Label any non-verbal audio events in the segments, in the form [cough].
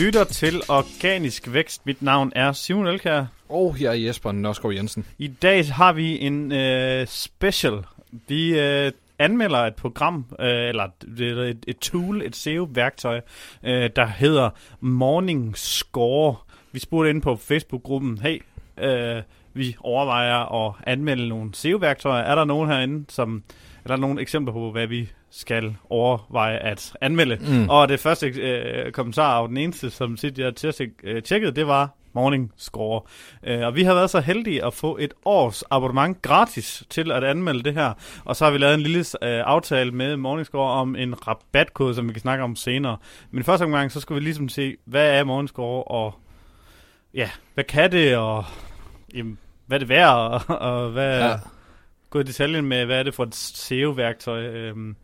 Lytter til Organisk Vækst. Mit navn er Simon Elkær. Og jeg er Jesper Nørskov Jensen. I dag har vi en øh, special. Vi øh, anmelder et program, øh, eller et, et, et tool, et SEO-værktøj, øh, der hedder Morning Score. Vi spurgte ind på Facebook-gruppen, hey, øh, vi overvejer at anmelde nogle SEO-værktøjer. Er der nogen herinde, som, er der nogle eksempler på, hvad vi skal overveje at anmelde? Mm. Og det første øh, kommentar, og den eneste, som sit jeg øh, tjekkede, det var Morning Score. Øh, og vi har været så heldige at få et års abonnement gratis til at anmelde det her. Og så har vi lavet en lille øh, aftale med Morning Score om en rabatkode, som vi kan snakke om senere. Men første omgang, så skal vi ligesom se, hvad er Morning Score, og ja, hvad kan det, og jamen, hvad er det værd, og, og hvad... Ja. Gå i detaljen med, hvad er det for et SEO-værktøj. Øhm,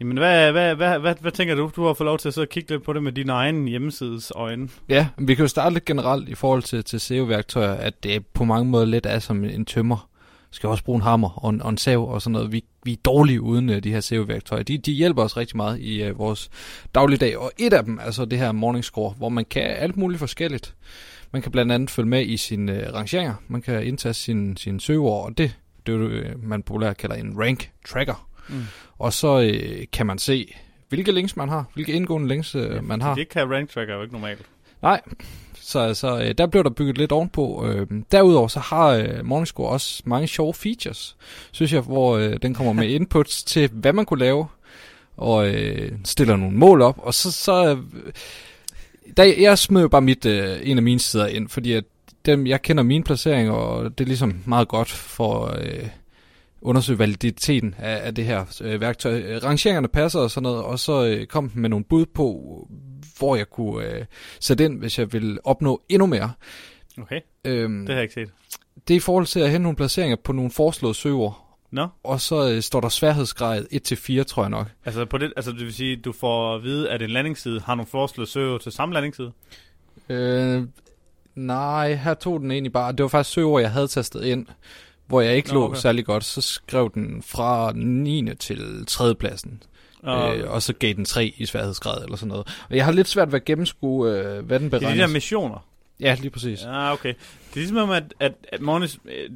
Jamen, hvad, hvad, hvad, hvad, hvad tænker du? Du har fået lov til at sidde og kigge lidt på det med dine egne hjemmesides øjne. Ja, vi kan jo starte lidt generelt i forhold til, til SEO-værktøjer, at det på mange måder lidt er som en tømmer. Skal også bruge en hammer og en, og en sav og sådan noget. Vi, vi er dårlige uden uh, de her SEO-værktøjer. De, de hjælper os rigtig meget i uh, vores dagligdag. Og et af dem, altså det her Morning Score, hvor man kan alt muligt forskelligt. Man kan blandt andet følge med i sine uh, rangeringer. Man kan indtaste sine sin søgeord, og det, det er det, man populært kalder en rank tracker. Mm. Og så øh, kan man se, hvilke links man har, hvilke indgående links øh, ja, man har. Det kan rank tracker jo ikke normalt. Nej, så, så øh, der blev der bygget lidt ovenpå. Øh, derudover så har øh, Morningscore også mange sjove features, synes jeg, hvor øh, den kommer med [laughs] inputs til, hvad man kunne lave, og øh, stiller nogle mål op, og så, så øh, der, jeg smed jo bare mit, øh, en af mine sider ind, fordi at dem, jeg kender min placering, og det er ligesom meget godt for... Øh, undersøge validiteten af, af det her øh, værktøj. Rangeringerne passer og sådan noget, og så øh, kom med nogle bud på, hvor jeg kunne øh, sætte ind, hvis jeg ville opnå endnu mere. Okay, øhm, det har jeg ikke set. Det er i forhold til at hente nogle placeringer på nogle foreslåede søger. No. Og så øh, står der sværhedsgrad 1-4, tror jeg nok. Altså, på det, altså det vil sige, at du får at vide, at en landingsside har nogle foreslåede søger til samme landingsside? Øh, nej, her tog den egentlig bare... Det var faktisk søger, jeg havde tastet ind hvor jeg ikke lå okay. særlig godt, så skrev den fra 9. til 3. pladsen. Okay. Øh, og så gav den 3 i sværhedsgrad eller sådan noget. Og jeg har lidt svært ved at gennemskue, øh, hvad den beregner. Det er de der missioner? Ja, lige præcis. Ja, okay. Det er ligesom om, at, at, at Mornings... Øh,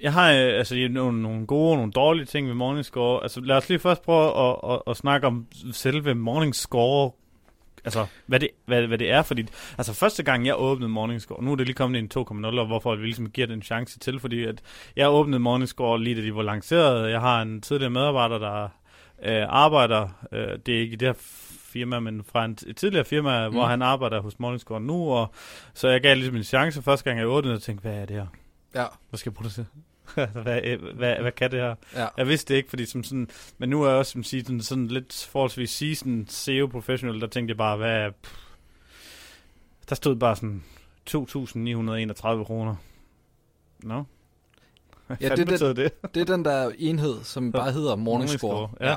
jeg har øh, altså nogle, nogle gode og nogle dårlige ting ved Morningscore. Altså lad os lige først prøve at, at, at snakke om selve Morningscore altså, hvad det, hvad, hvad det er, fordi, altså første gang jeg åbnede Morningscore, nu er det lige kommet ind i 2.0, og hvorfor vi ligesom giver det en chance til, fordi at jeg åbnede Morningscore lige da de var lanceret, jeg har en tidligere medarbejder, der øh, arbejder, øh, det er ikke i det her firma, men fra en, et tidligere firma, mm. hvor han arbejder hos Morningscore nu, og så jeg gav ligesom en chance første gang jeg åbnede, og tænkte, hvad er det her? Ja. Hvad skal jeg bruge det til? Hvad, hvad, hvad kan det her? Ja. Jeg vidste det ikke, fordi som sådan, men nu er jeg også som sige, sådan, sådan lidt forholdsvis season SEO professional, der tænkte jeg bare, hvad, pff, der stod bare sådan 2.931 kroner. Nå? No? Ja, det, det, det? det er den der enhed, som [laughs] bare hedder Morningscore. Morningscore ja.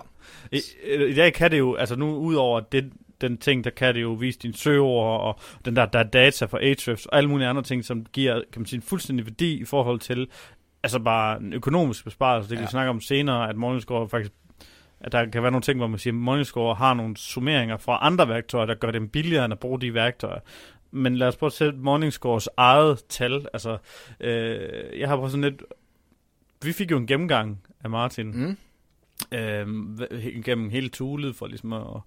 ja. I, I dag kan det jo, altså nu udover det, den ting, der kan det jo vise din søgeord, og den der, der er data for Ahrefs, og alle mulige andre ting, som giver kan man sige, en fuldstændig værdi i forhold til, altså bare en økonomisk besparelse. Det kan ja. vi snakke om senere, at Morningscore faktisk at der kan være nogle ting, hvor man siger, at Morningscore har nogle summeringer fra andre værktøjer, der gør det billigere end at bruge de værktøjer. Men lad os prøve at sætte Morningscores eget tal. Altså, øh, jeg har prøvet sådan lidt... Vi fik jo en gennemgang af Martin. Mm. Øh, gennem hele toolet for ligesom at,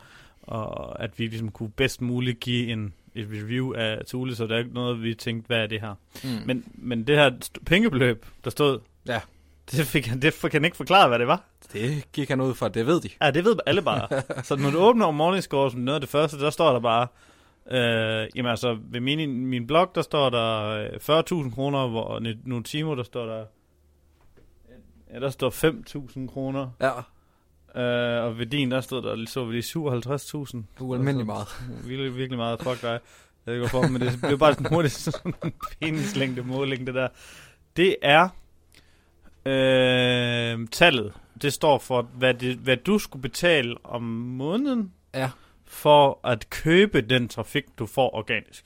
og at vi ligesom kunne bedst muligt give en, et review af toolet, så der er ikke noget, vi tænkte, hvad er det her? Mm. Men, men det her pengebeløb, der stod, ja. det, fik han, det kan han ikke forklare, hvad det var. Det gik han ud fra, det ved de. Ja, det ved alle bare. [laughs] så når du åbner Morningscore som noget af det første, der står der bare, øh, jamen altså, ved min, min blog, der står der 40.000 øh, kroner, hvor nogle timer, der står der, ja, der står 5.000 kroner. Ja. Uh, og ved din, der stod der, så vi lige 57.000. Ualmindelig meget. [laughs] Virkelig, virkelig meget. Fuck dig. Jeg ved ikke hvorfor, men det blev bare sådan hurtigt sådan [laughs] en penislængde måling, det der. Det er øh, tallet. Det står for, hvad, det, hvad du skulle betale om måneden. Ja. For at købe den trafik, du får organisk.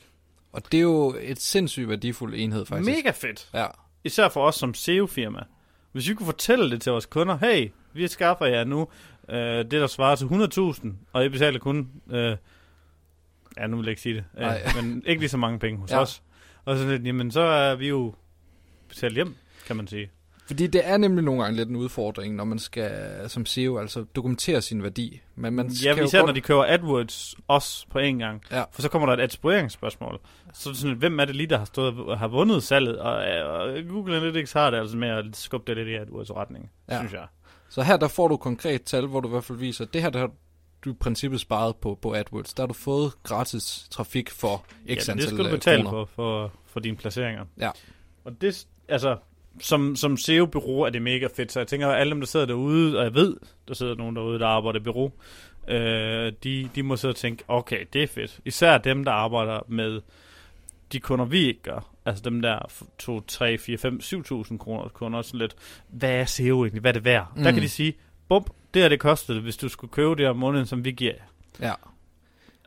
Og det er jo et sindssygt værdifuld enhed, faktisk. Mega fedt. Ja. Især for os som SEO-firma. Hvis vi kunne fortælle det til vores kunder, hey, vi skaffer jer nu øh, det, der svarer til 100.000, og I betaler kun øh, Ja, nu vil jeg ikke sige det. Nej. men ikke lige så mange penge hos Ja. os. Og så lidt, jamen så er vi jo betalt hjem, kan man sige. Fordi det er nemlig nogle gange lidt en udfordring, når man skal som SEO altså dokumentere sin værdi. Men man Ja, især godt... når de kører AdWords også på en gang. Ja. For så kommer der et attribueringsspørgsmål. Så sådan, hvem er det lige, der har, stået, og har vundet salget? Og, og Google Analytics har det altså med at skubbe det lidt i AdWords retning, ja. synes jeg. Så her der får du konkret tal, hvor du i hvert fald viser, at det her der har du i princippet sparet på, på AdWords. Der har du fået gratis trafik for x ja, det skal du øh, betale kroner. for, for, for dine placeringer. Ja. Og det, altså, som, som SEO-bureau er det mega fedt, så jeg tænker, at alle dem, der sidder derude, og jeg ved, der sidder nogen derude, der arbejder i bureau, øh, de, de må sidde og tænke, okay, det er fedt. Især dem, der arbejder med de kunder, vi ikke gør. Altså dem der 2, 3, 4, 5, 7.000 kroner kunder, sådan lidt, hvad er SEO egentlig? Hvad er det værd? Mm. Der Mm. kan de sige, bum, det er det kostede, hvis du skulle købe det om måneden, som vi giver jer. Ja.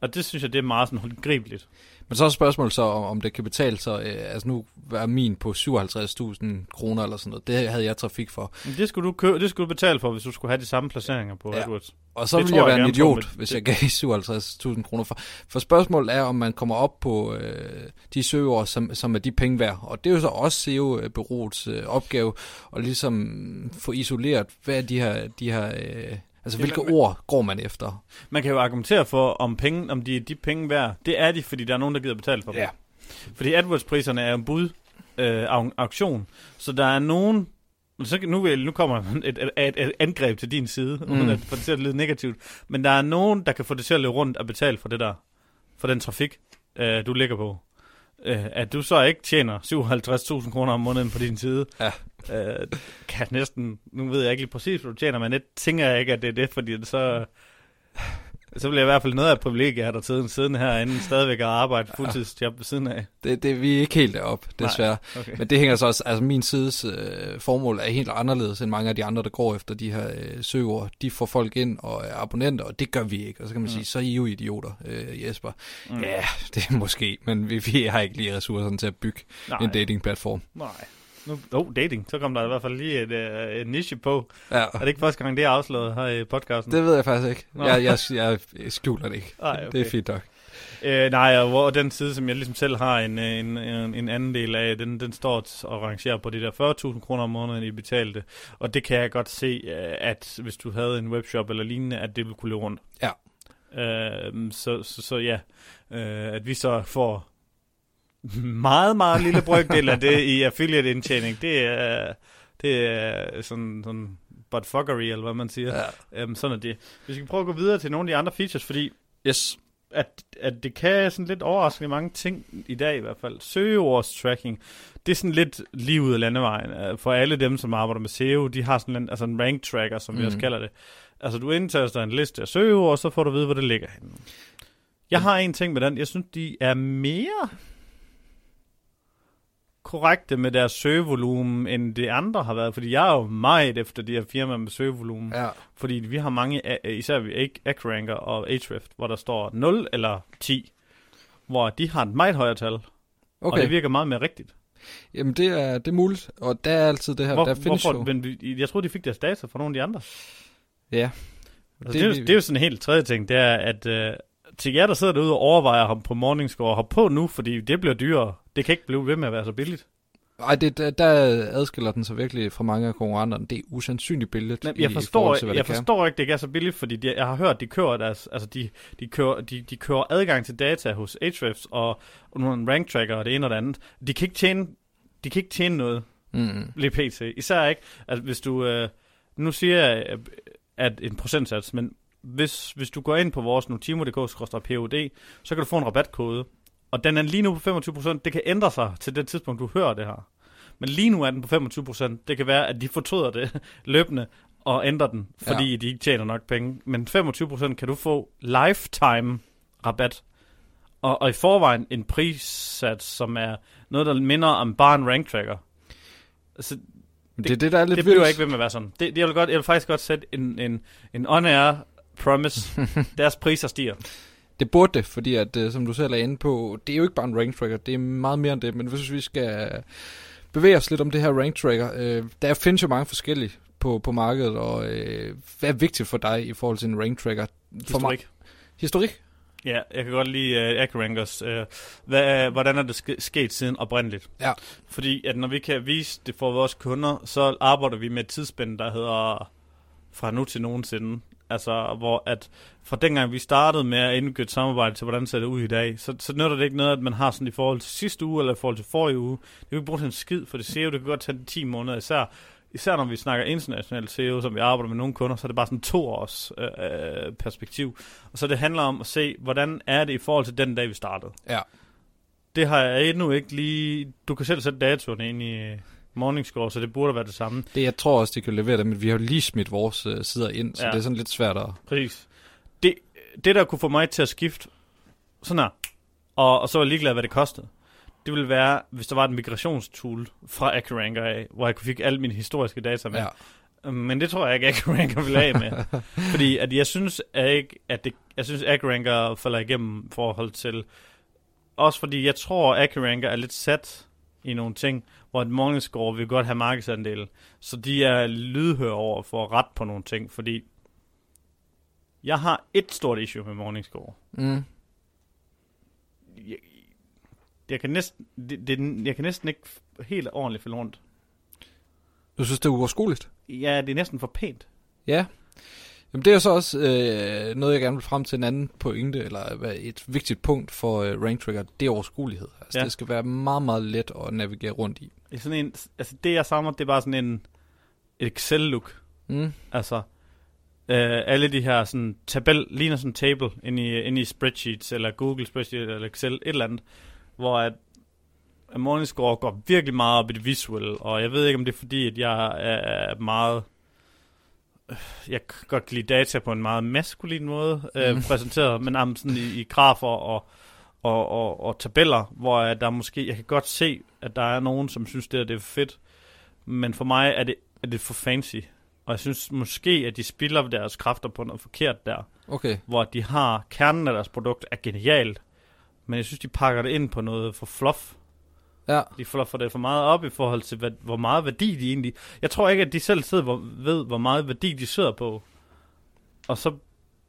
Og det synes jeg, det er meget sådan håndgribeligt. Men så er spørgsmålet så, om, det kan betale sig. Øh, altså nu er min på 57.000 kroner eller sådan noget. Det havde jeg trafik for. Men det skulle du, købe, det skulle du betale for, hvis du skulle have de samme placeringer på Ja. AdWords. Og så Det ville jeg jeg være en idiot, men hvis det- jeg gav 57.000 kroner for. For spørgsmålet er, om man kommer op på øh, de søgeord, som, som er de penge værd. Og det er jo så også SEO-byråets øh, opgave at ligesom få isoleret, hvad er de her, de her øh, altså hvilke men- ord går man efter. Man kan jo argumentere for, om, penge, om de er de penge værd. Det er de, fordi der er nogen, der gider betale for dem. Ja. Fordi AdWords-priserne er en bud øh, au- auktion. Så der er nogen... Så nu, vil, nu kommer et, et, et, et angreb til din side, mm. uden at få det til at lyde negativt. Men der er nogen, der kan få det til at løbe rundt og betale for det der. For den trafik, øh, du ligger på. Øh, at du så ikke tjener 57.000 kroner om måneden på din side. Ja. Øh, kan næsten... Nu ved jeg ikke lige præcis, hvad du tjener, men det tænker jeg ikke, at det er det, fordi så... Så bliver jeg i hvert fald noget af et privilegie at have tiden siden herinde stadigvæk at arbejde fuldtidsjob ved siden af. Det, det, vi er ikke helt deroppe, desværre. Okay. Men det hænger så også, altså min sides øh, formål er helt anderledes end mange af de andre, der går efter de her øh, søgeord. De får folk ind og er abonnenter, og det gør vi ikke. Og så kan man Mm. sige, så er I jo idioter, øh, Jesper. Mm. Ja, det er måske, men vi, vi har ikke lige ressourcerne til at bygge Nej, en datingplatform. nej. Nu, oh, dating. Så kom der i hvert fald lige et, uh, et niche på. Ja, Er det ikke første gang, det er afsløret her i podcasten? det ved jeg faktisk ikke. Nå. Jeg, jeg, jeg, jeg skjuler det ikke. [laughs] Ej, Det er fint nok. Øh, nej, og den side, som jeg ligesom selv har en, øh, en, en, en anden del af, den, den står og rangerer på de der 40.000 kroner om måneden, I betalte. Og det kan jeg godt se, øh, at hvis du havde en webshop eller lignende, at det ville kunne løbe rundt. Ja. Øh, så, så, så ja, øh, at vi så får meget, meget lille brøkdel af det i affiliate indtjening, det er, det er sådan, sådan buttfuckery, eller hvad man siger. Ja. Øhm, sådan er det. Vi skal prøve at gå videre til nogle af de andre features, fordi Yes. at, at det kan sådan lidt overraskende mange ting i dag i hvert fald. Søgeords tracking, det er sådan lidt lige ud af landevejen. Øh, For alle dem, som arbejder med SEO, de har sådan en, altså en rank tracker, som mm. vi også Mhm. kalder det. Altså du indtaster en liste af søgeord, og så får du at vide, hvor det ligger henne. Jeg har en ting med den. Jeg synes, de er mere korrekte med deres søgevolumen, end det andre har været. Fordi jeg er jo meget efter de her firmaer med søgevolumen. Ja. Fordi vi har mange, især vi ACRanker og Ahrefs, hvor der står 0 eller 10, hvor de har et meget højere tal, okay. og det virker meget mere rigtigt. jamen det er, det er muligt, og der er altid det her, Hvor, der findes hvorfor, jo... men jeg troede, de fik deres data fra nogle af de andre. Ja. Altså, det, det, er, jo- det er jo sådan en helt tredje ting, det er, at øh, til jer, der sidder derude og overvejer ham på Morningscore, hop på nu, fordi det bliver dyrere. Det kan ikke blive ved med at være så billigt. Ej, det, der, der adskiller den sig virkelig fra mange af konkurrenterne. Det er usandsynligt billigt Men i jeg forstår, til, hvad jeg det kan. forstår ikke, det ikke er så billigt, fordi de, jeg har hørt, de kører deres, altså de, de, kører, de, de kører adgang til data hos Ahrefs og, og nogle rank tracker og det ene og det andet. De kan ikke tjene, de kan ikke tjene noget Mm. lige pt. Især ikke, at hvis du, øh, nu siger jeg, øh, at en procentsats, men hvis, hvis du går ind på vores notimo.dk-pod, så kan du få en rabatkode, og den er lige nu på 25%. Det kan ændre sig til det tidspunkt, du hører det her. Men lige nu er den på 25%. Det kan være, at de fortryder det [laughs] løbende og ændrer den, fordi ja. de ikke tjener nok penge. Men 25% kan du få lifetime rabat. Og, og i forvejen en prissats, som er noget, der minder om bare en rank tracker. Altså, Men det er det, der er lidt det bliver ikke ved med at være sådan. Det, jeg, vil godt, jeg vil faktisk godt sætte en, en, en on-air promise. [laughs] Deres priser stiger. Det burde det, fordi at, øh, som du selv er inde på, det er jo ikke bare en rank tracker, det er meget mere end det, men hvis vi skal bevæge os lidt om det her rank tracker, øh, der findes jo mange forskellige på, på markedet, og øh, hvad er vigtigt for dig i forhold til en rank tracker? For Historik. historik? Ja, jeg kan godt lide uh, AccuRankers. Uh, hvad, hvordan er det ske- sket siden oprindeligt? Ja. Fordi at når vi kan vise det for vores kunder, så arbejder vi med et tidsspænd, der hedder fra nu til nogensinde. Altså, hvor at fra dengang vi startede med at indgå et samarbejde til, hvordan ser det ud i dag, så, så nytter det ikke noget, at man har sådan i forhold til sidste uge, eller i forhold til forrige uge. Det kan ikke bruge til en skid, for det ser jo, det kan godt tage 10 måneder, især, især når vi snakker internationalt SEO, som vi arbejder med nogle kunder, så er det bare sådan to års øh, øh, perspektiv. Og så det handler om at se, hvordan er det i forhold til den dag, vi startede. Ja. Det har jeg endnu ikke lige... Du kan selv sætte datoen ind i øh, Morningscore, så det burde være det samme. Det, jeg tror også, de kan levere det, men vi har jo lige smidt vores øh, sider ind, så Ja. det er sådan lidt svært at... Præcis. Det, det der kunne få mig til at skifte sådan her, og, og så var ligeglad, hvad det kostede, det ville være, hvis der var et migrationstool fra AccuRanker af, hvor jeg kunne fik alle mine historiske data med. Ja. Men det tror jeg ikke, AccuRanker vil af med. [laughs] Fordi at jeg synes at ikke, at det, jeg synes, AccuRanker falder igennem forhold til, også fordi jeg tror, AccuRanker er lidt sat i nogle ting, hvor et Morningscore vil godt have markedsandel. Så de er lydhøre over for at ret på nogle ting, fordi jeg har et stort issue med Morningscore. Mm. Jeg, jeg, kan næsten, det, det, jeg kan næsten ikke helt ordentligt følge rundt. Du synes, det er uoverskueligt? Ja, det er næsten for pænt. Ja. Jamen, det er så også øh, noget, jeg gerne vil frem til en anden pointe, eller et vigtigt punkt for øh, Rank Tracker, det er overskuelighed. Altså, Ja. det skal være meget, meget let at navigere rundt i. Det er sådan en, altså det jeg savner, det er bare sådan en Excel-look. Mm. Altså, øh, alle de her sådan tabel, ligner sådan en table inde i, inde i spreadsheets, eller Google Spreadsheet, eller Excel, et eller andet, hvor at, at Morningscore går virkelig meget op i det visuelle, og jeg ved ikke, om det er fordi, at jeg er meget, jeg kan godt lide data på en meget maskulin måde øh, Mm. [laughs] præsenteret, men am, sådan i, i grafer og, og, og, og tabeller, hvor at der måske, jeg kan godt se, at der er nogen, som synes, det, her, det er fedt, men for mig er det, er det for fancy. Og jeg synes måske, at de spilder deres kræfter på noget forkert der, Okay. hvor de har kernen af deres produkt er genialt, men jeg synes, de pakker det ind på noget for fluff. Ja. De fluffer det for meget op i forhold til, hvad, hvor meget værdi de egentlig... Jeg tror ikke, at de selv sidder, hvor, ved, hvor meget værdi de sidder på. Og så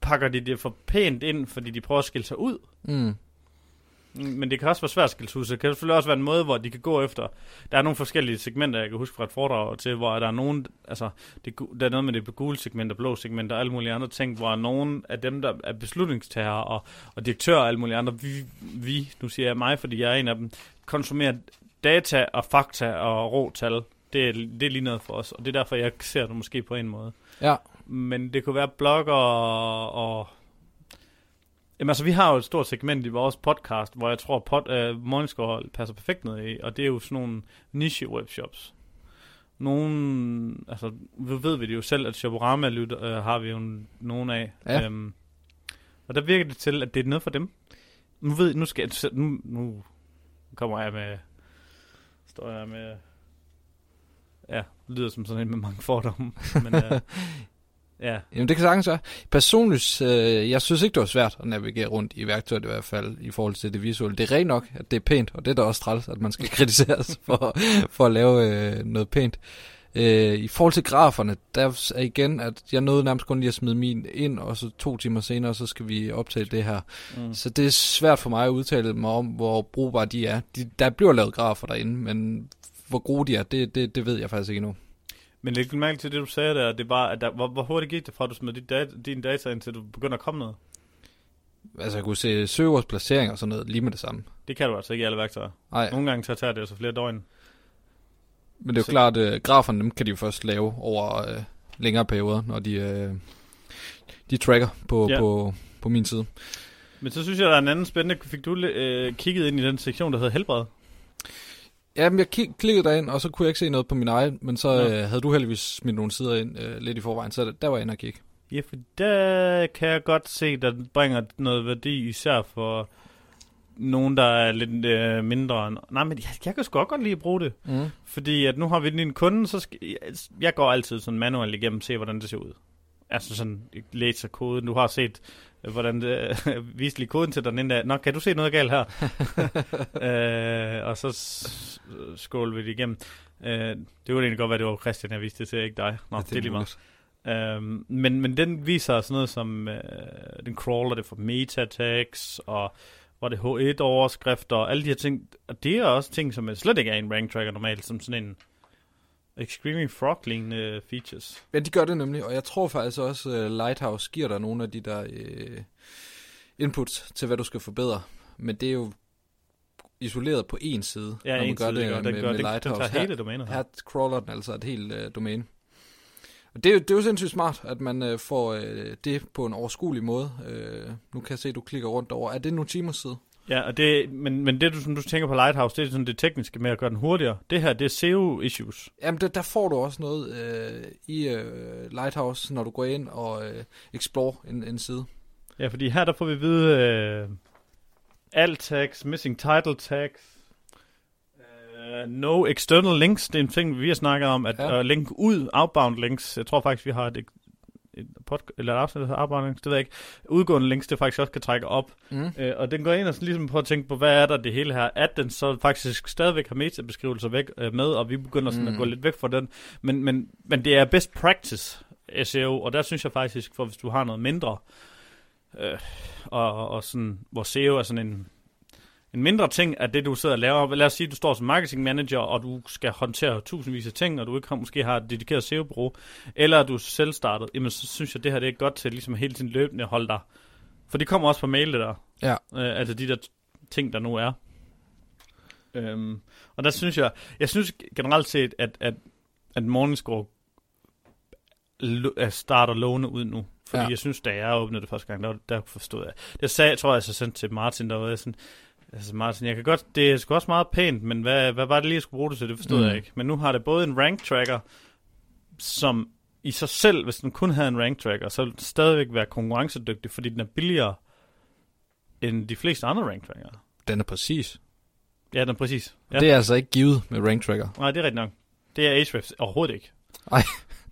pakker de det for pænt ind, fordi de prøver at skille sig ud. Mm. Men det kan også være svært at skille sig ud, så det kan selvfølgelig også være en måde, hvor de kan gå efter. Der er nogle forskellige segmenter, jeg kan huske fra et foredrag til, hvor der er nogen, altså, det, der er noget med det gule segment og blå segment og alle mulige andre ting, hvor nogen af dem, der er beslutningstager og, og direktører og alle mulige andre, vi, vi, nu siger jeg mig, fordi jeg er en af dem, konsumerer data og fakta og rå tal. Det er, det er lige noget for os, og det er derfor, jeg ser det måske på en måde. Ja. Men det kunne være blogger og... og Jamen altså, vi har jo et stort segment i vores podcast, hvor jeg tror, pod, uh, Morningscore passer perfekt ned i, og det er jo sådan nogle niche webshops. Nogle, altså, nu ved vi det jo selv, at Shoporama uh, har vi jo n- nogle af. Ja. Øhm, og der virker det til, at det er noget for dem. Nu ved nu skal jeg, nu, nu kommer jeg med, står jeg med, ja, lyder som sådan en med mange fordomme, men uh, [laughs] ja, Jamen, det kan sagtens være. Personligt, øh, jeg synes ikke, det var svært at navigere rundt i værktøjet i hvert fald, i forhold til det visuelle. Det er rent nok, at det er pænt, og det er da også træls, at man skal [laughs] kritiseres for, for at lave øh, noget pænt. Øh, I forhold til graferne, der er igen, at jeg nåede nærmest kun lige at smide min ind, og så to timer senere, så skal vi optage det her. mm. Så det er svært for mig at udtale mig om, hvor brugbare de er. De, der bliver lavet grafer derinde, men hvor gode de er, det, det, det ved jeg faktisk ikke endnu. Men læg mærke til det, du sagde der, det bare, at der, hvor, hvor hurtigt gik det fra, at du smed dit data, dine data ind, til du begynder at komme noget? Altså, jeg kunne se søgeords placering og sådan noget lige med det samme. Det kan du altså ikke i alle værktøjer. Nej, Nogle gange så tager det altså flere døgn. Men det er jo Så- klart, at graferne, dem kan de jo først lave over øh, længere perioder, når de, øh, de tracker på, Ja. ja. på, på min side. Men så synes jeg, der er en anden spændende. Fik du øh, kigget ind i den sektion, der hedder helbred? Ja, men jeg kig, klikkede derind, og så kunne jeg ikke se noget på min egen, men så Nå. øh, havde du heldigvis smidt nogle sider ind øh, lidt i forvejen, så der var jeg inde og kigge. Ja, for der kan jeg godt se, der bringer noget værdi, især for nogen, der er lidt øh, mindre. Nej, men jeg, jeg kan sgu godt lide at bruge det. Mm. Fordi at nu har vi lige en kunde, så skal, jeg, jeg går altid sådan manuelt igennem og se, hvordan det ser ud. Altså sådan, læser koden. Du har set, øh, hvordan det [laughs] viste lige koden til dig den ene dag. Nå, kan du se noget galt her? [laughs] øh, og så skål vi det igennem. Øh, det kunne egentlig godt være, det var Christian, jeg viste det til, ikke dig. Nå, Ja, det, det er lige meget. Øhm, men, men den viser sådan noget som, øh, den crawler det for meta-tags, og hvor det H1-overskrifter, og alle de her ting. Og det er også ting, som slet ikke er en rank tracker normalt, som sådan en Screaming Frog-lignende features. Ja, de gør det nemlig, og jeg tror faktisk også, uh, Lighthouse giver dig nogle af de der uh, inputs til, hvad du skal forbedre. Men det er jo isoleret på én side, ja, når man gør det, det gør, med, gør, med Lighthouse. Den tager hele domænet her. Her crawler den altså et helt uh, domæne. Og det, er, det er jo sindssygt smart, at man uh, får uh, det på en overskuelig måde. Uh, nu kan jeg se, at du klikker rundt over. Er det nogle timer side? Ja, og det, men, men det, du, som du tænker på Lighthouse, det er sådan det tekniske med at gøre den hurtigere. Det her, det er SEO-issues. Jamen, der, der får du også noget øh, i øh, Lighthouse, når du går ind og øh, explore en, en side. Ja, fordi her der får vi at vide øh, alt tags, missing title tags, uh, no external links. Det er en ting, vi har snakket om, at ja. uh, link ud, outbound links. Jeg tror faktisk, vi har et et pod, eller et afsnit af arbejde, det ved jeg ikke, udgående links, det faktisk også kan trække op. Mm. Øh, og den går ind og sådan ligesom på at tænke på, hvad er der det hele her, at den så faktisk stadigvæk har metabeskrivelser væk øh, med, og vi begynder sådan mm. at gå lidt væk fra den. Men, men, men det er best practice SEO, og der synes jeg faktisk, for hvis du har noget mindre, øh, og, og sådan, hvor SEO er sådan en en mindre ting af det, du sidder og laver. Lad os sige, at du står som marketing manager, og du skal håndtere tusindvis af ting, og du ikke har, måske har et dedikeret SEO-bureau, eller du er selv startet, jamen så synes jeg, at det her det er godt til ligesom hele tiden løbende at holde dig. For det kommer også på mail, det der. Ja. Øh, altså de der ting, der nu er. Øhm, og der synes jeg, jeg synes generelt set, at, at, at Morningscore starter lovende ud nu. Fordi ja. jeg synes, da jeg åbnede det første gang, der, der forstod jeg. Det sagde, tror jeg, så sendt til Martin, der var sådan, Altså Martin, jeg kan godt, det er sgu også meget pænt, men hvad, hvad var det lige, jeg skulle bruge det til, det forstod mm. jeg ikke. Men nu har det både en rank tracker, som i sig selv, hvis den kun havde en rank tracker, så ville den stadigvæk være konkurrencedygtig, fordi den er billigere end de fleste andre rank tracker. Den er præcis. Ja, den er præcis. Ja. Det er altså ikke givet med rank tracker. Nej, det er rigtigt nok. Det er Ahrefs overhovedet ikke. Nej.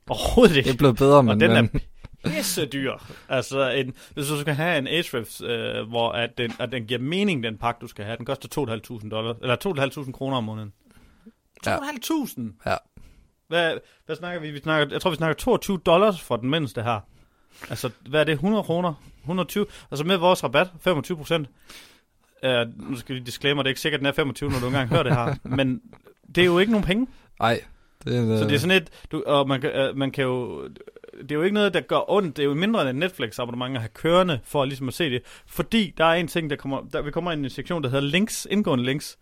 Overhovedet ikke. Det er blevet bedre, men... Og den er pisse dyr. Altså, en, hvis du skal have en Ahrefs, øh, hvor at den, at den giver mening, den pakke, du skal have, den koster 2.500 dollars, eller 2.500 kroner om måneden. 2.500? Ja. Hvad, hvad snakker vi? vi snakker, jeg tror, vi snakker 22 dollars for den mindste her. Altså, hvad er det? 100 kroner? 120? Altså med vores rabat, 25 procent. Uh, nu skal vi disclaimer, det er ikke sikkert, den er 25, når du engang hører det her. [laughs] Men det er jo ikke nogen penge. Nej. Det er, så det er sådan et, du, og man, uh, man kan jo, det er jo ikke noget, der gør ondt. Det er jo mindre end Netflix abonnement at have kørende for ligesom at se det. Fordi der er en ting, der kommer, der, vi kommer ind i en sektion, der hedder links, indgående links.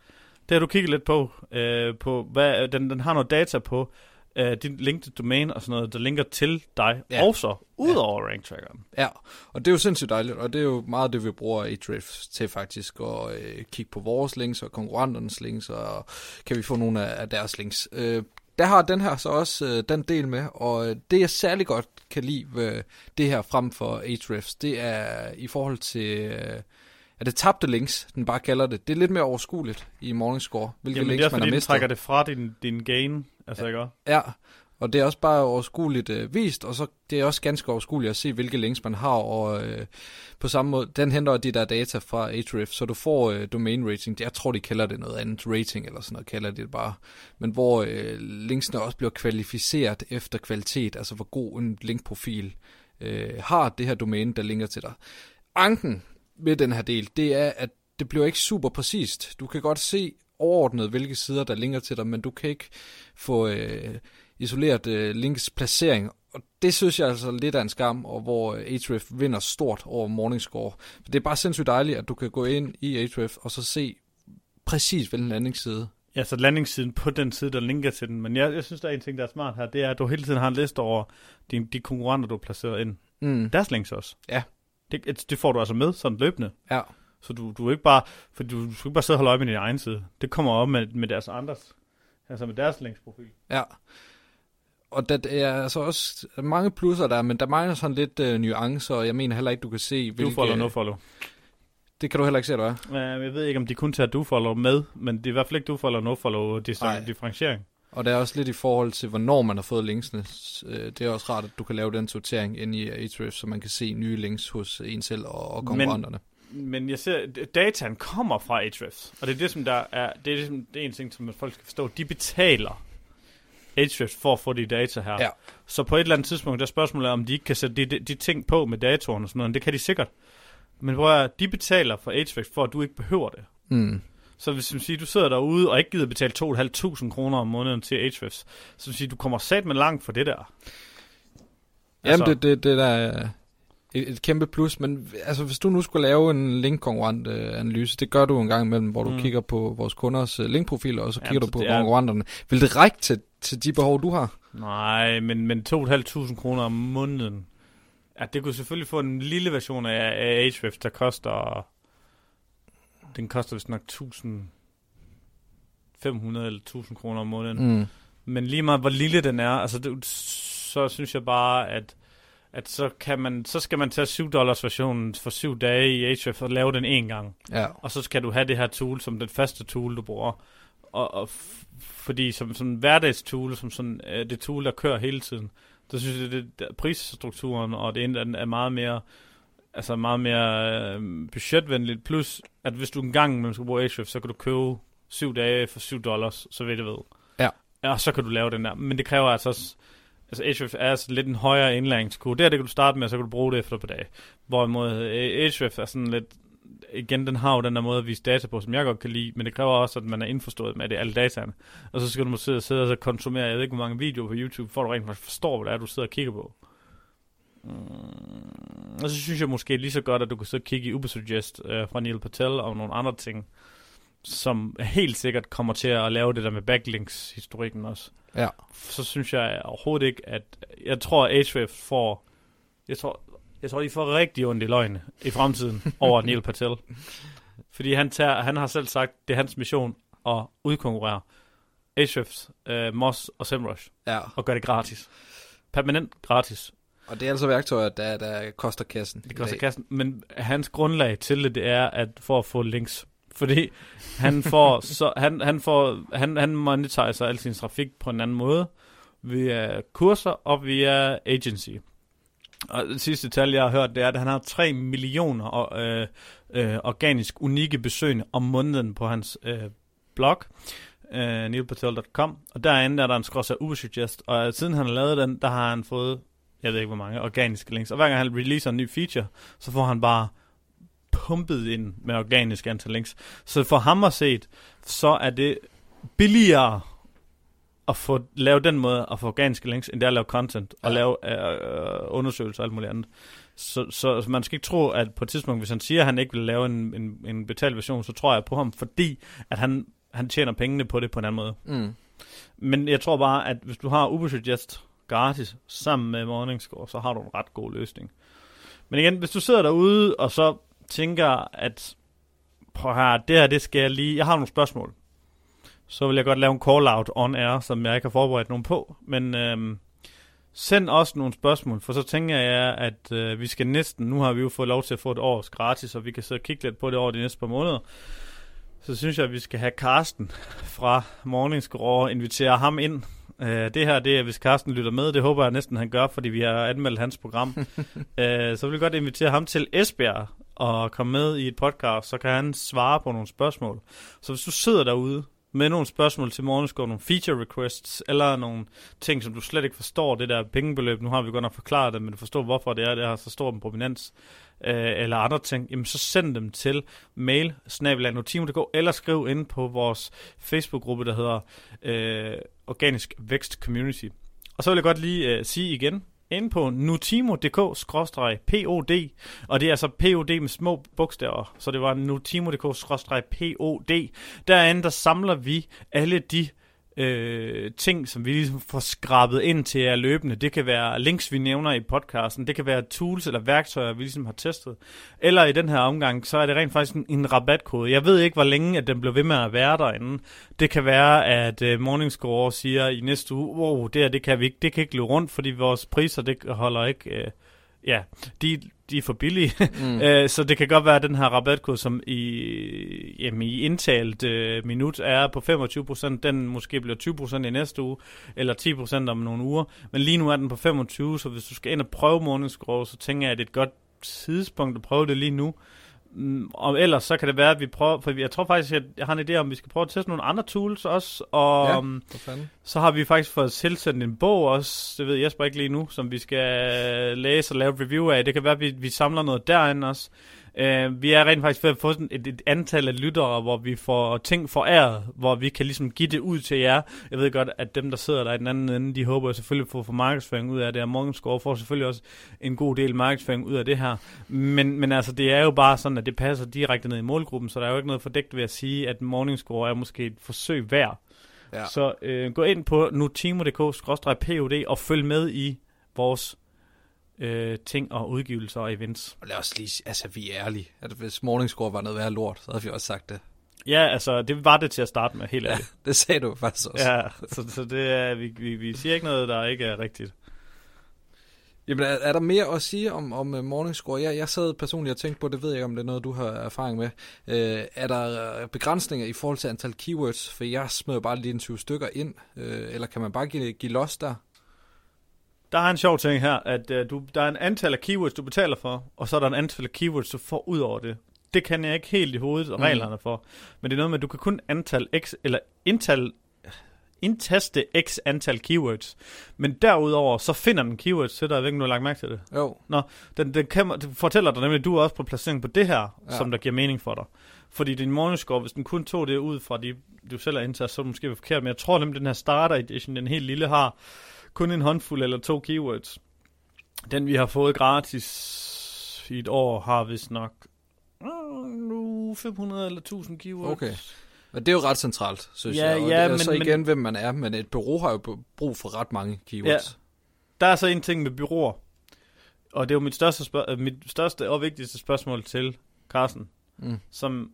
Det har du kigget lidt på, øh, på hvad, den, den har noget data på, øh, din link til domain og sådan noget, der linker til dig, ja. også ud over ja. rank trackeren. Ja, og det er jo sindssygt dejligt, og det er jo meget det, vi bruger Ahrefs til faktisk, at øh, kigge på vores links og konkurrenternes links, og kan vi få nogle af, af deres links. Øh, der har den her så også øh, den del med, og det jeg særlig godt kan lide ved det her frem for Ahrefs, det er i forhold til, øh, at det tabte links, den bare kalder det. Det er lidt mere overskueligt i Morningscore, hvilke Jamen, links det er, man har mistet. trækker det fra din, din gain, altså ja. ikke Ja, og det er også bare overskueligt øh, vist, og så det er også ganske overskueligt at se, hvilke links man har, og øh, på samme måde, den henter de der data fra Ahrefs, så du får øh, domain rating, jeg tror de kalder det noget andet, rating eller sådan noget, kalder de det bare, men hvor øh, linksene også bliver kvalificeret efter kvalitet, altså hvor god en linkprofil øh, har det her domæne, der linker til dig. Anken med den her del, det er, at det bliver ikke super præcist. Du kan godt se overordnet, hvilke sider, der linker til dig, men du kan ikke få øh, isoleret øh, links placering. Og det synes jeg altså lidt af en skam, og hvor øh, Ahref vinder stort over Morningscore. Det er bare sindssygt dejligt, at du kan gå ind i Ahref og så se præcis, hvilken landingsside Ja, så landingssiden på den side, der linker til den. Men jeg, jeg synes, der er en ting, der er smart her. Det er, at du hele tiden har en liste over de, de konkurrenter, du har placeret ind. Mm. Deres links også. Ja. Det, det får du altså med sådan løbende. Ja. Så du, du er ikke bare, for du, du skal ikke bare sidde og holde øje med din egen side. Det kommer op med, med deres andres, altså med deres linksprofil. Ja og der er altså også mange plusser der, men der mangler sådan lidt øh, nuancer, og jeg mener heller ikke, du kan se, hvilke... Du follow, no follow. Det kan du heller ikke se, eller hvad? Jeg ved ikke, om de kun tager du follow med, men det er i hvert fald ikke du follow, no follow differentiering. Og det er også lidt i forhold til, hvornår man har fået linksene. Øh, det er også rart, at du kan lave den sortering ind i Ahrefs, så man kan se nye links hos en selv og, og konkurrenterne. Men, men jeg ser, dataen kommer fra Ahrefs, og det er det, som der er, det er, det, som, det er en ting, som folk skal forstå. De betaler Ahrefs for at få de data her. Ja. Så på et eller andet tidspunkt, der er spørgsmålet om de ikke kan sætte de, de, de ting på med datoren og sådan noget. Det kan de sikkert. Men hvor er, de betaler for Ahrefs, for at du ikke behøver det. Mm. Så hvis man siger, du sidder derude og ikke gider betale 2.500 kroner om måneden til Ahrefs, så vil sige, du kommer sat med langt for det der. Jamen, det, det, det der er et, et kæmpe plus, men altså, hvis du nu skulle lave en link-konkurrent øh, analyse, det gør du en gang imellem, hvor du Mm. kigger på vores kunders øh, linkprofiler, og så Jamen, kigger så du på er- konkurrenterne. Vil det række til, til de behov, du har? Nej, men, men 2.500 kroner om måneden. Ja, det kunne selvfølgelig få en lille version af, af Ahrefs, der koster... Den koster vist nok 1.500 eller 1.000 kroner om måneden. Mm. Men lige meget hvor lille den er, altså det, så synes jeg bare, at, at så, kan man, så skal man tage 7 dollars versionen for 7 dage i Ahrefs og lave den en gang. Ja. Og så skal du have det her tool som den faste tool, du bruger. Og, og f- fordi som sådan hverdagstool, som sådan øh, det tool, der kører hele tiden, der synes jeg, det, det prisstrukturen og det ene er meget mere altså meget mere øh, budgetvenligt. Plus, at hvis du engang man skal bruge Ahrefs, så kan du købe syv dage for 7 dollars, så ved det ved. Ja. Ja, så kan du lave den der. Men det kræver altså også, altså Ahrefs er sådan lidt en højere indlæringskurve. Der, det kan du starte med, og så kan du bruge det efter på dag. Hvorimod øh, Ahrefs er sådan lidt, igen, den har jo den der måde at vise data på, som jeg godt kan lide, men det kræver også, at man er indforstået med det, alle dataene. Og så skal du måske sidde og så konsumere, jeg ved ikke, hvor mange videoer på YouTube, for at du rent faktisk forstår, hvad det er, du sidder og kigger på. Mm, og så synes jeg måske lige så godt, at du kan sidde og kigge i Ubersuggest øh, fra Neil Patel og nogle andre ting, som helt sikkert kommer til at lave det der med backlinks-historikken også. Ja. Så synes jeg overhovedet ikke, at... Jeg tror, at Ahrefs får... Jeg tror, jeg tror, de får rigtig ondt i løgne i fremtiden [laughs] over Neil Patel. Fordi han, tager, han har selv sagt, det er hans mission at udkonkurrere Ahrefs, øh, Moss og SEMrush ja. og gøre det gratis. Permanent gratis. Og det er altså værktøjer, der, der koster kassen. Det koster kassen. Men hans grundlag til det, det er at for at få links. Fordi han får, så, han, han får, han, han monetiserer al sin trafik på en anden måde. Via kurser og via agency. Og det sidste tal, jeg har hørt, det er, at han har 3 millioner øh, øh, organisk unikke besøgende om måneden på hans øh, blog, øh, neilpatel.com. Og derinde er der en skrås af Ubersuggest, og øh, siden han har lavet den, der har han fået, jeg ved ikke hvor mange, organiske links. Og hver gang han releaser en ny feature, så får han bare pumpet ind med organisk antal links. Så for ham at set, så er det billigere at få lave den måde at få organiske links, end det er at lave content og Ja. lave øh, øh, undersøgelser og alt muligt andet. Så, så, så man skal ikke tro, at på et tidspunkt, hvis han siger, at han ikke vil lave en, en, en betalt version, så tror jeg på ham, fordi at han, han tjener pengene på det på en anden måde. Mm. Men jeg tror bare, at hvis du har Ubersuggest gratis sammen med Morningscore, så har du en ret god løsning. Men igen, hvis du sidder derude og så tænker, at prøv her, det her, det skal jeg lige... Jeg har nogle spørgsmål. Så vil jeg godt lave en call-out on air, som jeg ikke har forberedt nogen på. Men øhm, send også nogle spørgsmål, for så tænker jeg, at øh, vi skal næsten... Nu har vi jo fået lov til at få et års gratis, og vi kan sidde og kigge lidt på det over de næste par måneder. Så synes jeg, at vi skal have Karsten [laughs] fra Morningscore og invitere ham ind. Øh, det her, det er, hvis Karsten lytter med, det håber jeg næsten, han gør, fordi vi har anmeldt hans program. [laughs] øh, så vil jeg godt invitere ham til Esbjerg og komme med i et podcast, så kan han svare på nogle spørgsmål. Så hvis du sidder derude med nogle spørgsmål til Morgenskov, nogle feature requests, eller nogle ting, som du slet ikke forstår, det der pengebeløb, nu har vi godt nok forklaret det, men du forstår, hvorfor det er, det har så stor en prominens, øh, eller andre ting, jamen så send dem til mail, snabelag.notimo.dk, eller skriv ind på vores Facebook-gruppe, der hedder øh, Organisk Vækst Community. Og så vil jeg godt lige øh, sige igen, ind på nutimo.dk-pod, og det er altså POD med små bogstaver, så det var nutimo.dk-pod. Derinde, der samler vi alle de øh, ting, som vi ligesom får skrabet ind til jer løbende. Det kan være links, vi nævner i podcasten. Det kan være tools eller værktøjer, vi ligesom har testet. Eller i den her omgang, så er det rent faktisk en, en rabatkode. Jeg ved ikke, hvor længe at den bliver ved med at være derinde. Det kan være, at øh, Morningscore siger i næste uge, wow, oh, det her, det kan vi ikke, det kan ikke løbe rundt, fordi vores priser, det holder ikke... Øh, ja, de, de er for billige. [laughs] Mm. Øh, så det kan godt være, at den her rabatkode, som i, jamen, i indtalt øh, minut er på 25%, den måske bliver 20% i næste uge, eller 10% om nogle uger. Men lige nu er den på 25, så hvis du skal ind og prøve Morningscore, så tænker jeg, at det er et godt tidspunkt at prøve det lige nu. Mm, og ellers så kan det være, at vi prøver, for jeg tror faktisk, at jeg har en idé om, at vi skal prøve at teste nogle andre tools også, og Ja. fanden. så har vi faktisk fået tilsendt en bog også, det ved Jesper ikke lige nu, som vi skal læse og lave review af. Det kan være, at vi, vi samler noget derinde også. Uh, vi er rent faktisk ved at få sådan et, et antal af lyttere, hvor vi får ting foræret, hvor vi kan ligesom give det ud til jer. Jeg ved godt, at dem, der sidder der i den anden ende, de håber selvfølgelig at få, markedsføring ud af det, og Morgenscore får selvfølgelig også en god del markedsføring ud af det her. Men, men altså, det er jo bare sådan, at det passer direkte ned i målgruppen, så der er jo ikke noget fordækt ved at sige, at Morningscore er måske et forsøg værd. Ja. Så øh, gå ind på nutimo.dk-pod og følg med i vores øh, ting og udgivelser og events. Og lad os lige, altså vi er ærlige. At hvis Morningscore var noget værd lort, så havde vi også sagt det. Ja, altså, det var det til at starte med, helt Ja, ærligt. det sagde du faktisk også. Ja, så, så det er, vi, vi, vi siger ikke noget, der ikke er rigtigt. Jamen, er, er der mere at sige om, om uh, Morningscore? Jeg, jeg sad personligt og tænkte på, det ved jeg ikke, om det er noget, du har erfaring med. Uh, er der øh, begrænsninger i forhold til antal keywords? For jeg smed jo bare lige en 20 stykker ind. Uh, eller kan man bare give, give los der? Der er en sjov ting her, at øh, du, der er en antal af keywords, du betaler for, og så er der en antal af keywords, du får ud over det. Det kan jeg ikke helt i hovedet og Mm. reglerne for. Men det er noget med, at du kan kun antal x, eller indtal, indtaste x antal keywords. Men derudover, så finder den keywords til dig. Jeg ved ikke, om du har lagt mærke til det. Jo, Den, den, kan, den fortæller dig nemlig, at du er også på placering på det her, Ja. som der giver mening for dig. Fordi din morningscore, hvis den kun tog det ud fra de, du selv har indtaget, så er det måske forkert. Men jeg tror nemlig, den her starter edition, den helt lille, har kun en håndfuld eller to keywords. Den vi har fået gratis i et år, har vist nok mm, nu 500 eller 1000 keywords. Okay. men det er jo ret centralt, synes Ja, jeg. Og ja, det er men- så men- igen, hvem man er. Men et bureau har jo brug for ret mange keywords. Der er så en ting med byråer, og det er jo mit største, spørg- øh, mit største og vigtigste spørgsmål til Carsten, Mm. som,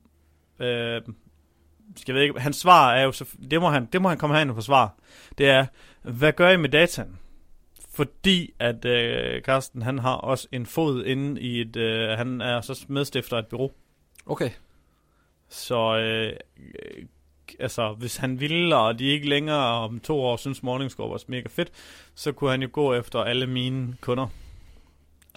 øh, skal jeg ved ikke, hans svar er jo, så, det må han, det må han komme herind og forsvare, det er, hvad gør I med dataen? Fordi at øh, Carsten, han har også en fod inde i et, øh, han er så medstifter af et bureau. Okay. Så øh, altså, hvis han ville, og de ikke længere om to år synes Morningscore var mega fedt, så kunne han jo gå efter alle mine kunder.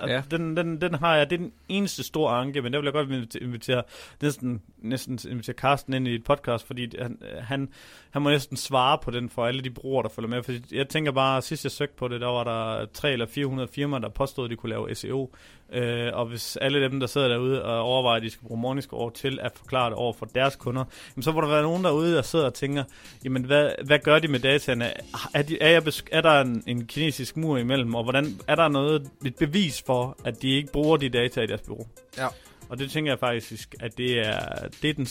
Ja. Den, den, den har jeg, det er den eneste store anke, men der vil jeg godt invitere, næsten, næsten invitere Carsten ind i et podcast, fordi han, han, han må næsten svare på den for alle de brugere, der følger med. Fordi jeg tænker bare, sidst jeg søgte på det, der var der 3 eller 400 firmaer, der påstod, at de kunne lave SEO. Øh, og hvis alle dem, der sidder derude og overvejer, at de skal bruge Morningscore til at forklare det over for deres kunder, jamen, så må der være nogen derude, der sidder og tænker, jamen hvad, hvad gør de med dataene? Er, de, er, jeg er der en, en kinesisk mur imellem, og hvordan er der noget, et bevis for, at de ikke bruger de data i deres bureau? Ja. Og det tænker jeg faktisk, at det er, det er, den,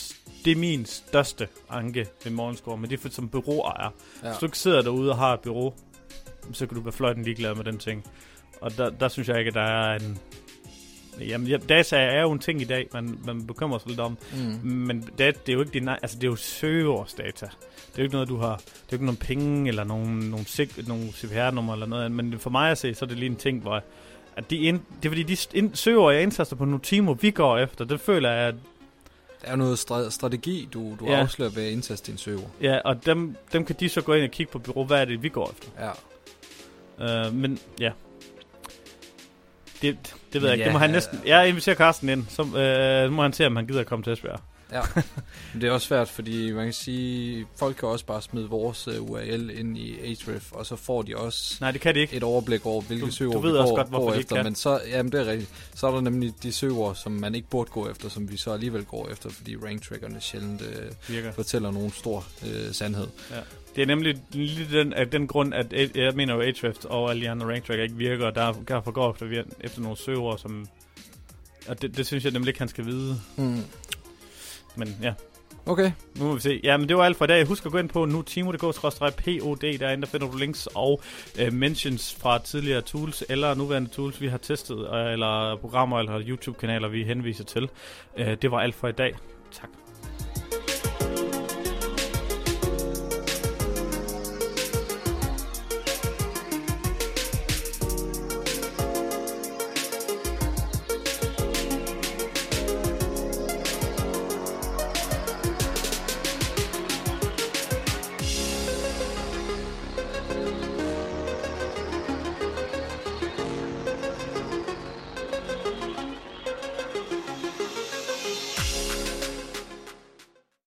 det er min største anke ved Morgenscore, men det er for, som bureauejer. Ja. Hvis du ikke sidder derude og har et bureau, så kan du være fløjten ligeglad med den ting. Og der, der synes jeg ikke, at der er en... Jamen, ja, data er jo en ting i dag, man, man bekymrer sig lidt om. Mm. Men det, det er jo ikke din, altså det er jo søgeårsdata. Det er jo ikke noget, du har, det er jo ikke nogen penge, eller nogle, nogle, sig- nogle CPR-nummer eller noget. Men for mig at se, så er det lige en ting, hvor at de ind, det er fordi, de ind, søgeord, jeg indtaster på Nutimo, vi går efter, det føler jeg, at Der er jo noget stra- strategi, du, du Ja. afslører ved at indtaste din søger. ja, og dem, dem kan de så gå ind og kigge på bureau, hvad er det, vi går efter. Ja. Uh, men ja, det, det ved jeg ikke. Ja, Det må han øh, næsten... Jeg inviterer Carsten ind, så uh, må han se, om han gider at komme til Esbjerg. Ja, [laughs] det er også svært, fordi man kan sige, folk kan også bare smide vores uh, URL ind i Ahrefs, og så får de også Nej, det kan de ikke. et overblik over, hvilke Du- søgeord du ved vi også går, godt, hvorfor går efter. kan. Men så, jamen det er rigtigt. Så er der nemlig de søgeord, som man ikke burde gå efter, som vi så alligevel går efter, fordi rank-trackerne sjældent Virker. fortæller nogen stor uh, sandhed. Det er nemlig lige den, af den grund, at jeg mener jo Ahrefs og alle de andre rank tracker ikke virker, og der, derfor går efter, efter nogle søgeord, som... Og det, det synes jeg nemlig ikke, han skal vide. Mm. Men ja, Okay, nu må vi se. Ja, men det var alt for i dag. Husk at gå ind på nutimo.dk-pod. Derinde der finder du links og øh, mentions fra tidligere tools eller nuværende tools, vi har testet, øh, eller programmer eller YouTube-kanaler, vi henviser til. Øh, det var alt for i dag. Tak.